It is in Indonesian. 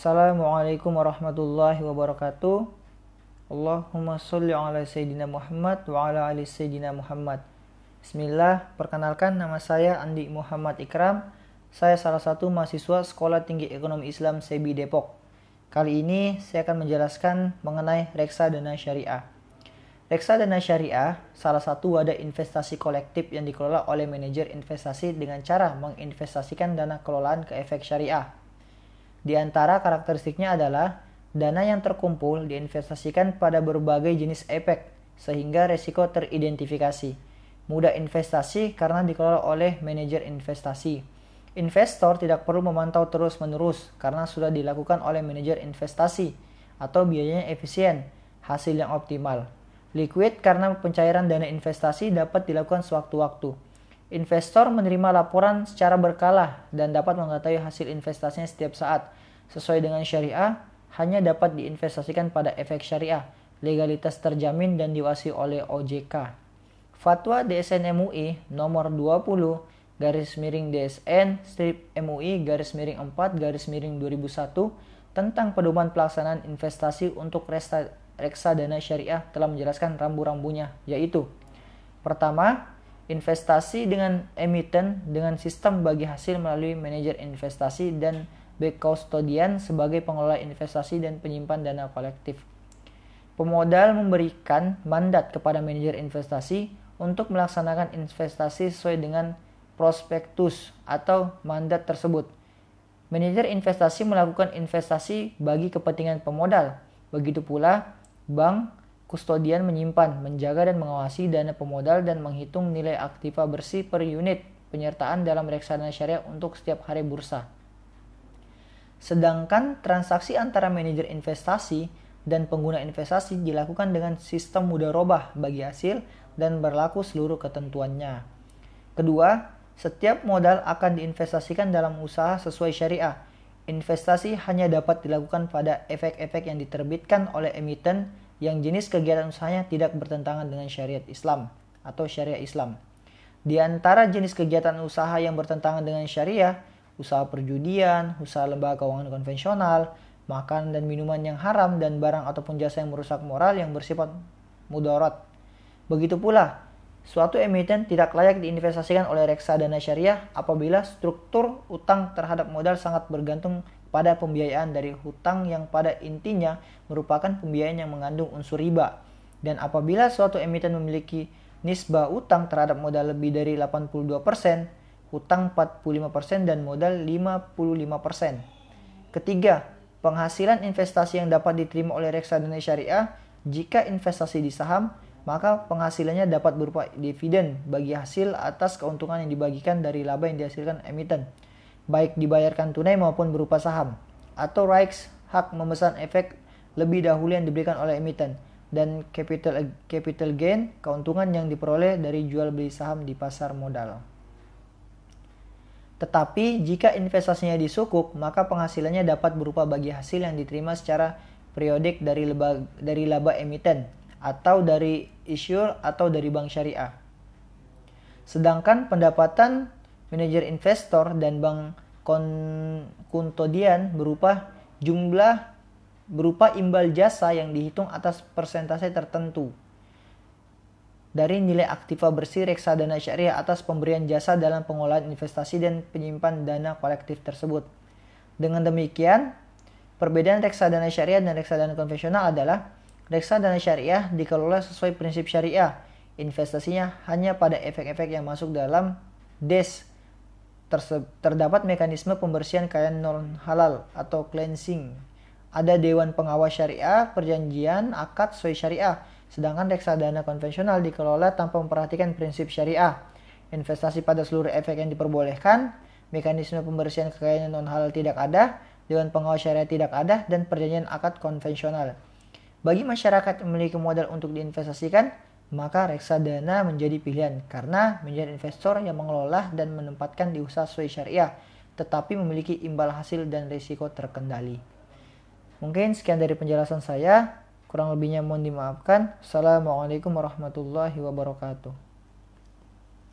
Assalamualaikum warahmatullahi wabarakatuh. Allahumma sholli ala sayyidina Muhammad wa ala ali sayyidina Muhammad. Bismillah, perkenalkan nama saya Andi Muhammad Ikram. Saya salah satu mahasiswa Sekolah Tinggi Ekonomi Islam Sebi Depok. Kali ini saya akan menjelaskan mengenai reksadana syariah. Reksadana syariah salah satu wadah investasi kolektif yang dikelola oleh manajer investasi dengan cara menginvestasikan dana kelolaan ke efek syariah di antara karakteristiknya adalah dana yang terkumpul diinvestasikan pada berbagai jenis efek sehingga resiko teridentifikasi. Mudah investasi karena dikelola oleh manajer investasi. Investor tidak perlu memantau terus-menerus karena sudah dilakukan oleh manajer investasi atau biayanya efisien, hasil yang optimal. Liquid karena pencairan dana investasi dapat dilakukan sewaktu-waktu Investor menerima laporan secara berkala dan dapat mengetahui hasil investasinya setiap saat. Sesuai dengan syariah, hanya dapat diinvestasikan pada efek syariah, legalitas terjamin dan diwasi oleh OJK. Fatwa DSN MUI nomor 20 garis miring DSN strip MUI garis miring 4 garis miring 2001 tentang pedoman pelaksanaan investasi untuk reksadana syariah telah menjelaskan rambu-rambunya yaitu Pertama, investasi dengan emiten dengan sistem bagi hasil melalui manajer investasi dan back custodian sebagai pengelola investasi dan penyimpan dana kolektif. Pemodal memberikan mandat kepada manajer investasi untuk melaksanakan investasi sesuai dengan prospektus atau mandat tersebut. Manajer investasi melakukan investasi bagi kepentingan pemodal. Begitu pula bank Kustodian menyimpan, menjaga dan mengawasi dana pemodal dan menghitung nilai aktiva bersih per unit penyertaan dalam reksadana syariah untuk setiap hari bursa. Sedangkan transaksi antara manajer investasi dan pengguna investasi dilakukan dengan sistem mudharabah bagi hasil dan berlaku seluruh ketentuannya. Kedua, setiap modal akan diinvestasikan dalam usaha sesuai syariah. Investasi hanya dapat dilakukan pada efek-efek yang diterbitkan oleh emiten yang jenis kegiatan usahanya tidak bertentangan dengan syariat Islam atau syariah Islam. Di antara jenis kegiatan usaha yang bertentangan dengan syariah, usaha perjudian, usaha lembaga keuangan konvensional, makan dan minuman yang haram dan barang ataupun jasa yang merusak moral yang bersifat mudarat. Begitu pula, suatu emiten tidak layak diinvestasikan oleh reksadana syariah apabila struktur utang terhadap modal sangat bergantung pada pembiayaan dari hutang yang pada intinya merupakan pembiayaan yang mengandung unsur riba. Dan apabila suatu emiten memiliki nisbah utang terhadap modal lebih dari 82%, hutang 45% dan modal 55%. Ketiga, penghasilan investasi yang dapat diterima oleh reksadana syariah jika investasi di saham, maka penghasilannya dapat berupa dividen bagi hasil atas keuntungan yang dibagikan dari laba yang dihasilkan emiten baik dibayarkan tunai maupun berupa saham, atau rights hak memesan efek lebih dahulu yang diberikan oleh emiten, dan capital, capital gain keuntungan yang diperoleh dari jual beli saham di pasar modal. Tetapi jika investasinya disukuk, maka penghasilannya dapat berupa bagi hasil yang diterima secara periodik dari laba, dari laba emiten atau dari issuer atau dari bank syariah. Sedangkan pendapatan manajer investor dan bank kuntodian berupa jumlah berupa imbal jasa yang dihitung atas persentase tertentu dari nilai aktiva bersih reksadana syariah atas pemberian jasa dalam pengolahan investasi dan penyimpan dana kolektif tersebut. Dengan demikian, perbedaan reksadana syariah dan reksadana konvensional adalah reksadana syariah dikelola sesuai prinsip syariah. Investasinya hanya pada efek-efek yang masuk dalam DES terdapat mekanisme pembersihan kekayaan non halal atau cleansing. Ada dewan pengawas syariah, perjanjian, akad sesuai syariah. Sedangkan reksadana konvensional dikelola tanpa memperhatikan prinsip syariah. Investasi pada seluruh efek yang diperbolehkan, mekanisme pembersihan kekayaan non halal tidak ada, dewan pengawas syariah tidak ada, dan perjanjian akad konvensional. Bagi masyarakat yang memiliki modal untuk diinvestasikan, maka reksadana menjadi pilihan karena menjadi investor yang mengelola dan menempatkan di usaha sesuai syariah, tetapi memiliki imbal hasil dan risiko terkendali. Mungkin sekian dari penjelasan saya, kurang lebihnya mohon dimaafkan. Assalamualaikum warahmatullahi wabarakatuh.